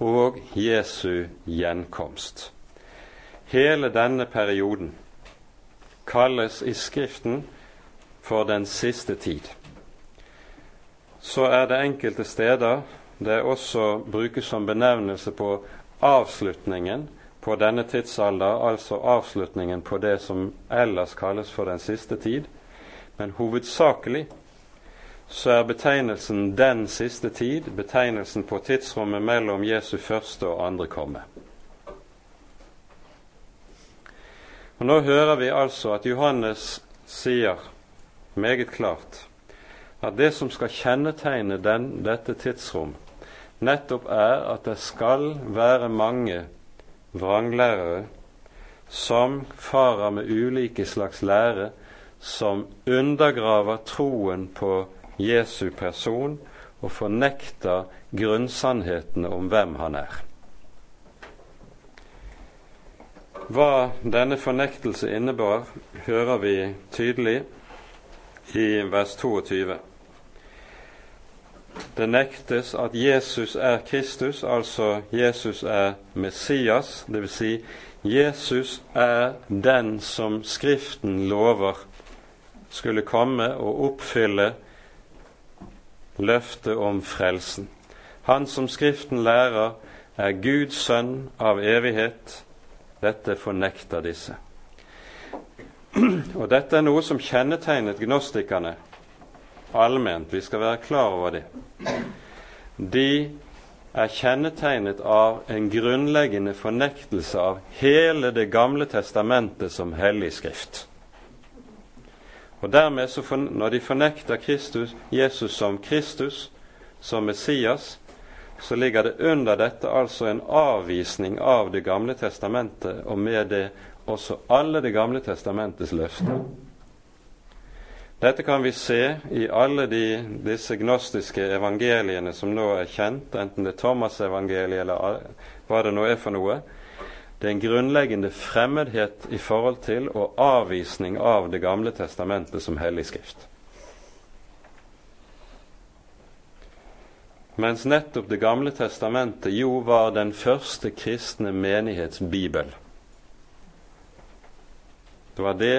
og Jesu gjenkomst. Hele denne perioden kalles i Skriften for den siste tid. Så er det enkelte steder det også brukes som benevnelse på avslutningen på denne tidsalder, altså avslutningen på det som ellers kalles for den siste tid. Men hovedsakelig så er betegnelsen 'den siste tid' betegnelsen på tidsrommet mellom Jesu første og andre komme. Og Nå hører vi altså at Johannes sier meget klart at det som skal kjennetegne den, dette tidsrom, nettopp er at det skal være mange vranglærere som farer med ulike slags lære, som undergraver troen på Jesu person og fornekter grunnsannhetene om hvem han er. Hva denne fornektelse innebar, hører vi tydelig i vers 22. Det nektes at Jesus er Kristus, altså Jesus er Messias, dvs. Si Jesus er den som Skriften lover skulle komme og oppfylle løftet om frelsen. Han som Skriften lærer, er Guds sønn av evighet. Dette fornekter disse. Og dette er noe som kjennetegnet gnostikerne allment. Vi skal være klar over det. De er kjennetegnet av en grunnleggende fornektelse av hele Det gamle testamentet som hellig skrift. Og dermed, så Når de fornekter Kristus, Jesus som Kristus, som Messias, så ligger det under dette altså en avvisning av Det gamle testamentet, og med det også alle Det gamle testamentets løfter. Dette kan vi se i alle de, disse gnostiske evangeliene som nå er kjent, enten det er Thomas-evangeliet eller hva det nå er for noe. Det er en grunnleggende fremmedhet i forhold til og avvisning av Det gamle testamentet som hellig skrift. Mens nettopp Det gamle testamentet jo var den første kristne menighets bibel. Det var det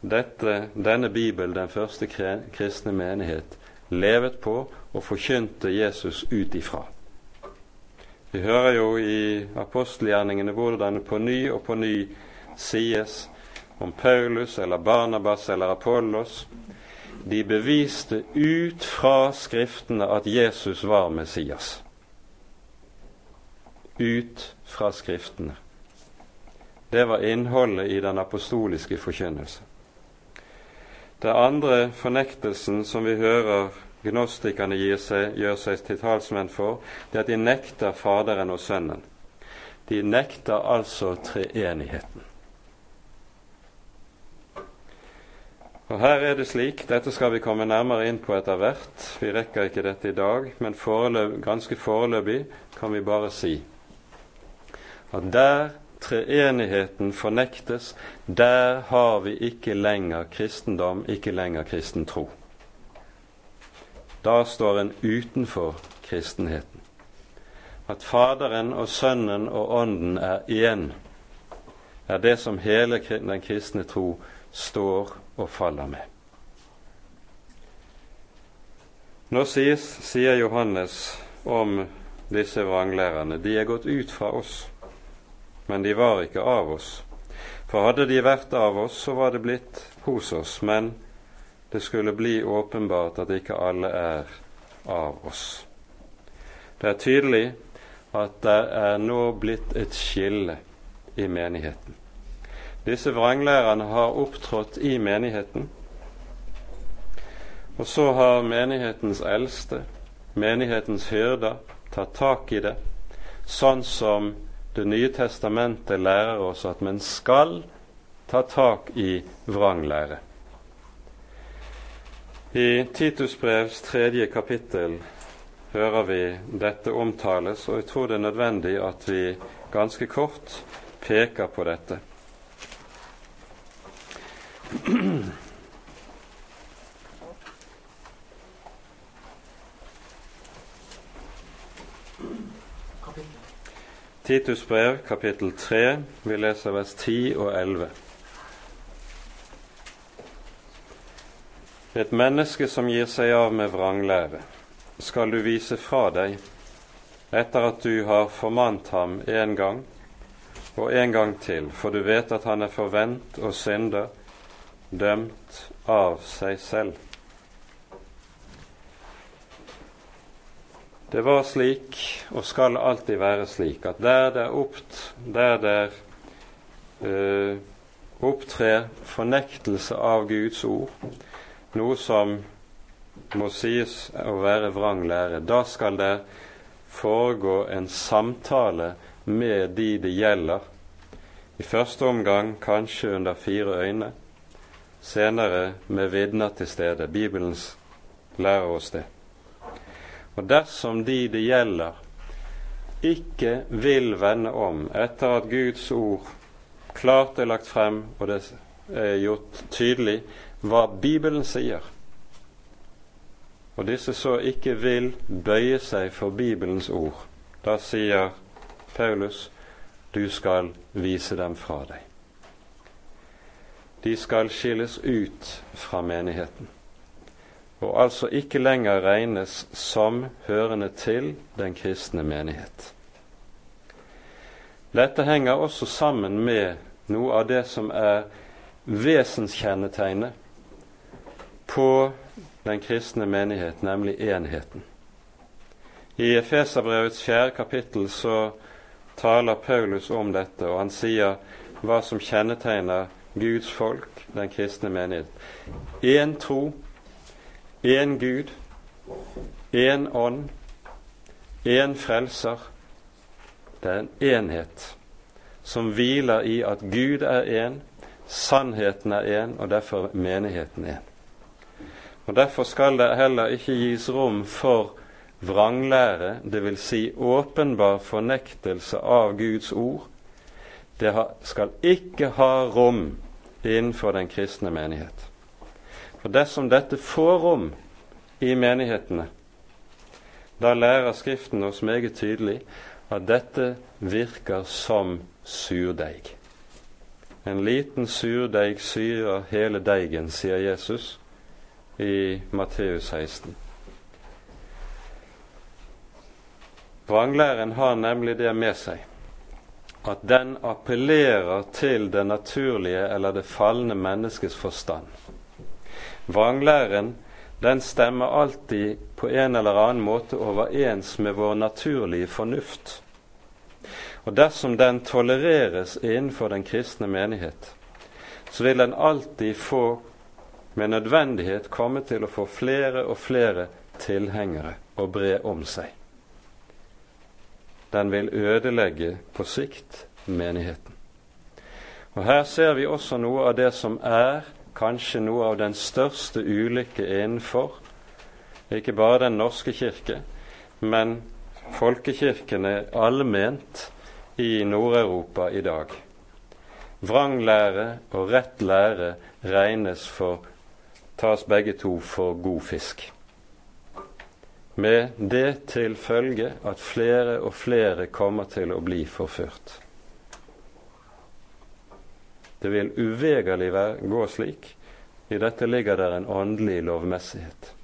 dette, denne Bibel, den første kristne menighet, levet på og forkynte Jesus ut ifra. Vi hører jo i apostelgjerningene hvordan det på ny og på ny sies om Paulus eller Barnabas eller Apollos. De beviste ut fra Skriftene at Jesus var Messias. Ut fra Skriftene. Det var innholdet i den apostoliske forkynnelse. Det andre fornektelsen som vi hører gnostikerne seg, gjør seg til talsmenn for, det er at de nekter Faderen og Sønnen. De nekter altså treenigheten. Og Her er det slik, dette skal vi komme nærmere inn på etter hvert, vi rekker ikke dette i dag, men foreløp, ganske foreløpig kan vi bare si at der treenigheten fornektes, der har vi ikke lenger kristendom, ikke lenger kristen tro. Da står en utenfor kristenheten. At Faderen og Sønnen og Ånden er én, er det som hele den kristne tro står og faller med. Nå sies, sier Johannes om disse vranglærerne de er gått ut fra oss men de var ikke av oss. For hadde de vært av oss, så var det blitt hos oss, men det skulle bli åpenbart at ikke alle er av oss. Det er tydelig at det er nå blitt et skille i menigheten. Disse vranglærerne har opptrådt i menigheten. Og så har menighetens eldste, menighetens hyrder, tatt tak i det, sånn som Det nye testamentet lærer oss at man skal ta tak i vranglære. I Titus brevs tredje kapittel hører vi dette omtales, og jeg tror det er nødvendig at vi ganske kort peker på dette. Titus brev, kapittel 3, vi leser vers 10 og 11. Et menneske som gir seg av med vranglære, skal du vise fra deg etter at du har formant ham en gang og en gang til, for du vet at han er forvent og synder, dømt av seg selv. Det var slik, og skal alltid være slik, at der det, oppt, der det uh, opptrer fornektelse av Guds ord, noe som må sies å være vrang lære, da skal det foregå en samtale med de det gjelder. I første omgang kanskje under fire øyne, senere med vitner til stede. Bibelens lærer oss det. Og dersom de det gjelder, ikke vil vende om etter at Guds ord klart er lagt frem og det er gjort tydelig hva Bibelen sier, og disse så ikke vil bøye seg for Bibelens ord, da sier Paulus du skal vise dem fra deg. De skal skilles ut fra menigheten og altså ikke lenger regnes som hørende til den kristne menighet. Dette henger også sammen med noe av det som er vesenskjennetegnet på den kristne menighet, nemlig enheten. I Efeserbrevets fjerde kapittel så taler Paulus om dette, og han sier hva som kjennetegner Guds folk, den kristne menighet. Én tro, én Gud, én ånd, én frelser. Det er en enhet som hviler i at Gud er én, sannheten er én, og derfor menigheten én. Og Derfor skal det heller ikke gis rom for vranglære, dvs. Si åpenbar fornektelse av Guds ord. Det skal ikke ha rom innenfor den kristne menighet. For dersom dette får rom i menighetene, da lærer Skriften oss meget tydelig at dette virker som surdeig. En liten surdeig syrer hele deigen, sier Jesus i Matteus 16. Vranglæren har nemlig det med seg at den appellerer til det naturlige eller det falne menneskets forstand. Vranglæren den stemmer alltid på en eller annen måte overens med vår naturlige fornuft. Og dersom den tolereres innenfor den kristne menighet, så vil den alltid få med nødvendighet komme til å få flere og flere tilhengere og bre om seg. Den vil ødelegge på sikt menigheten. Og Her ser vi også noe av det som er kanskje noe av den største ulykke innenfor ikke bare Den norske kirke, men folkekirkene allment i Nord-Europa i dag. Vranglære og rett lære regnes for tas begge to for god fisk. Med det til følge at flere og flere kommer til å bli forført. Det vil uvegerlig gå slik. I dette ligger der en åndelig lovmessighet.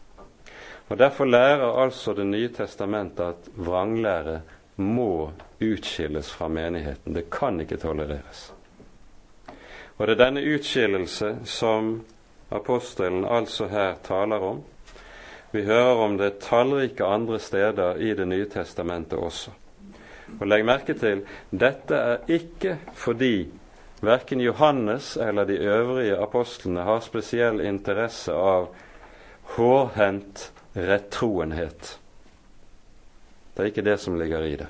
Og Derfor lærer altså Det nye testamentet at vranglære må utskilles fra menigheten. Det kan ikke tolereres. Og det er denne utskillelse som apostelen altså her taler om. Vi hører om det tallrike andre steder i Det nye testamentet også. Og legg merke til dette er ikke fordi Verken Johannes eller de øvrige apostlene har spesiell interesse av hårhendt rettroenhet. Det er ikke det som ligger i det.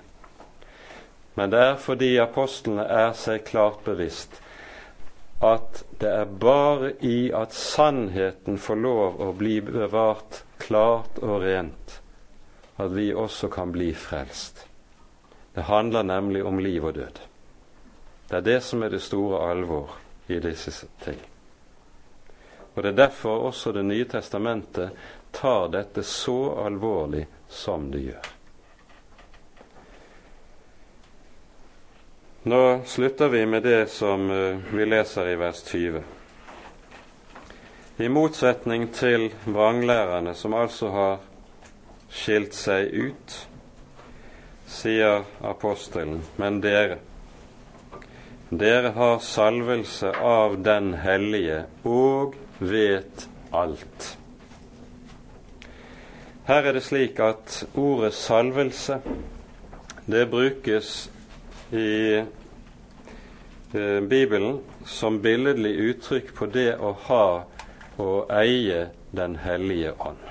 Men det er fordi apostlene er seg klart bevisst at det er bare i at sannheten får lov å bli bevart klart og rent, at vi også kan bli frelst. Det handler nemlig om liv og død. Det er det som er det store alvor i disse ting. Og Det er derfor også Det nye testamentet tar dette så alvorlig som det gjør. Nå slutter vi med det som eh, vi leser i vers 20. I motsetning til vranglærerne, som altså har skilt seg ut, sier apostelen, men dere, dere har salvelse av Den hellige og vet alt. Her er det slik at ordet salvelse det brukes i eh, Bibelen som billedlig uttrykk på det å ha og eie Den hellige ånd.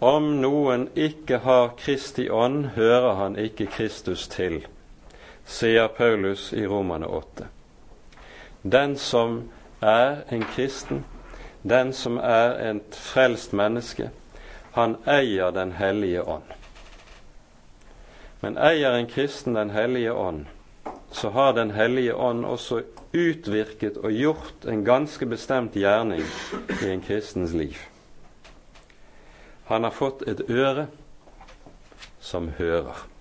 Om noen ikke har Kristi ånd, hører han ikke Kristus til sier Paulus i Romane 8. Den som er en kristen, den som er et frelst menneske, han eier Den hellige ånd. Men eier en kristen Den hellige ånd, så har Den hellige ånd også utvirket og gjort en ganske bestemt gjerning i en kristens liv. Han har fått et øre som hører.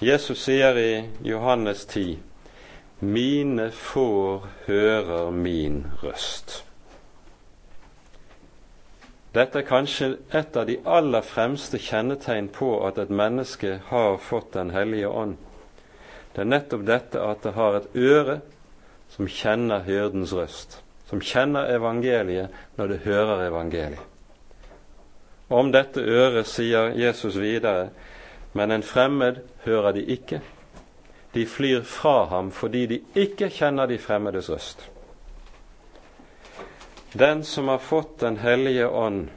Jesus sier i Johannes 10.: Mine får hører min røst. Dette er kanskje et av de aller fremste kjennetegn på at et menneske har fått Den hellige ånd. Det er nettopp dette at det har et øre som kjenner hyrdens røst, som kjenner evangeliet når det hører evangeliet. Om dette øret sier Jesus videre men en fremmed hører de ikke. De flyr fra ham fordi de ikke kjenner de fremmedes røst. Den som har fått Den hellige ånd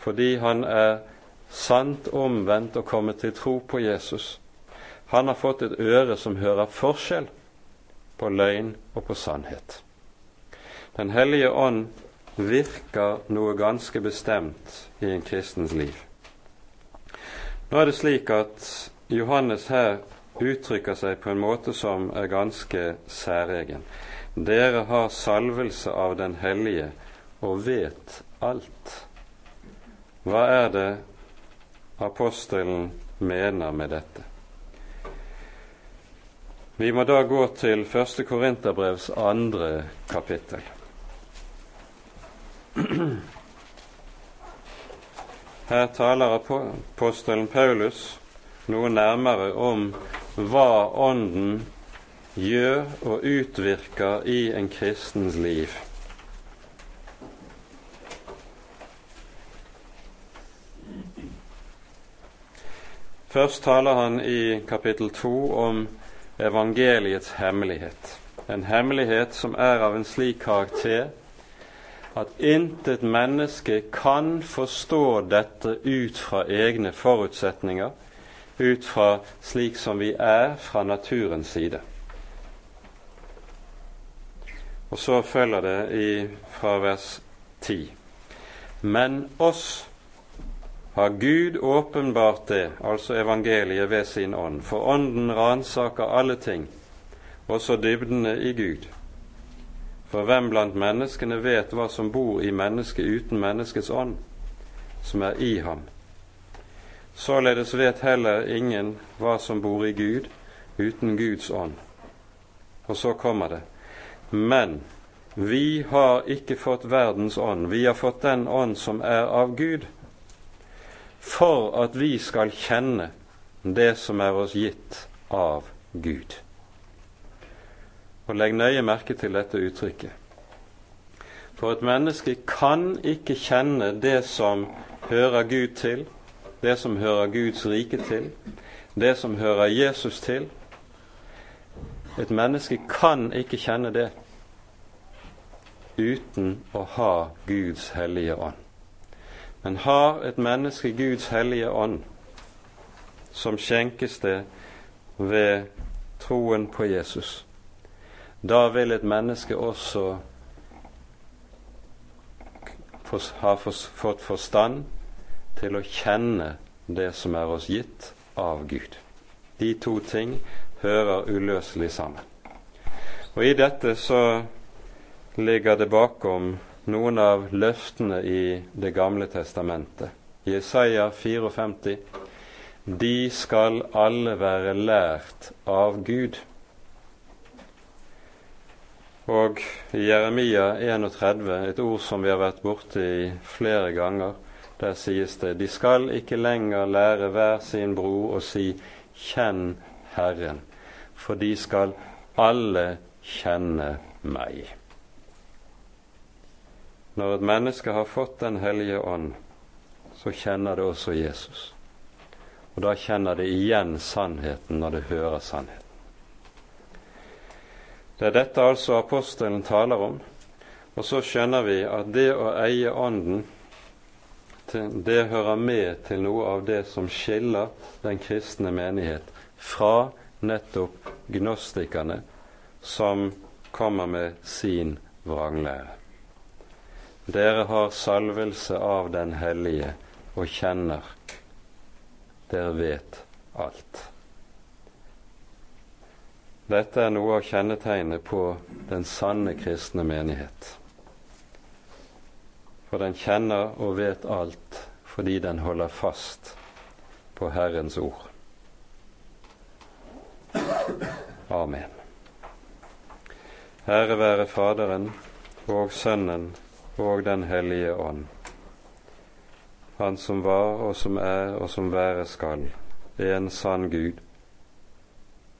fordi han er sant omvendt og kommet til tro på Jesus, han har fått et øre som hører forskjell på løgn og på sannhet. Den hellige ånd virker noe ganske bestemt i en kristens liv. Nå er det slik at Johannes her uttrykker seg på en måte som er ganske særegen. Dere har salvelse av Den hellige og vet alt. Hva er det apostelen mener med dette? Vi må da gå til første Korinterbrevs andre kapittel. Her taler apostelen Paulus noe nærmere om hva Ånden gjør og utvirker i en kristens liv. Først taler han i kapittel to om evangeliets hemmelighet. En hemmelighet som er av en slik karakter at intet menneske kan forstå dette ut fra egne forutsetninger, ut fra slik som vi er fra naturens side. Og så følger det i, fra vers 10. Men oss har Gud åpenbart det, altså evangeliet ved sin ånd, for ånden ransaker alle ting, også dybdene i Gud. For hvem blant menneskene vet hva som bor i mennesket uten menneskets ånd, som er i ham? Således vet heller ingen hva som bor i Gud uten Guds ånd. Og så kommer det. Men vi har ikke fått verdens ånd, vi har fått den ånd som er av Gud, for at vi skal kjenne det som er oss gitt av Gud. Og legg nøye merke til dette uttrykket. For et menneske kan ikke kjenne det som hører Gud til, det som hører Guds rike til, det som hører Jesus til, Et menneske kan ikke kjenne det uten å ha Guds hellige ånd. Men har et menneske Guds hellige ånd, som skjenkes det ved troen på Jesus, da vil et menneske også ha fått forstand til å kjenne det som er oss gitt av Gud. De to ting hører uløselig sammen. Og i dette så ligger det bakom noen av løftene i Det gamle testamentet. Isaiah 54 de skal alle være lært av Gud. Og i Jeremia 31, et ord som vi har vært borti flere ganger, der sies det de skal ikke lenger lære hver sin bror å si 'kjenn Herren', for de skal alle kjenne meg. Når et menneske har fått Den hellige ånd, så kjenner det også Jesus. Og da kjenner det igjen sannheten når det hører sannheten. Det er dette altså apostelen taler om. Og så skjønner vi at det å eie Ånden, det hører med til noe av det som skiller den kristne menighet fra nettopp gnostikerne, som kommer med sin vranglære. Dere har salvelse av Den hellige og kjenner. Dere vet alt. Dette er noe av kjennetegnet på den sanne kristne menighet. For den kjenner og vet alt fordi den holder fast på Herrens ord. Amen. Ære være Faderen og Sønnen og Den hellige ånd, Han som var og som er og som være skal, en sann Gud,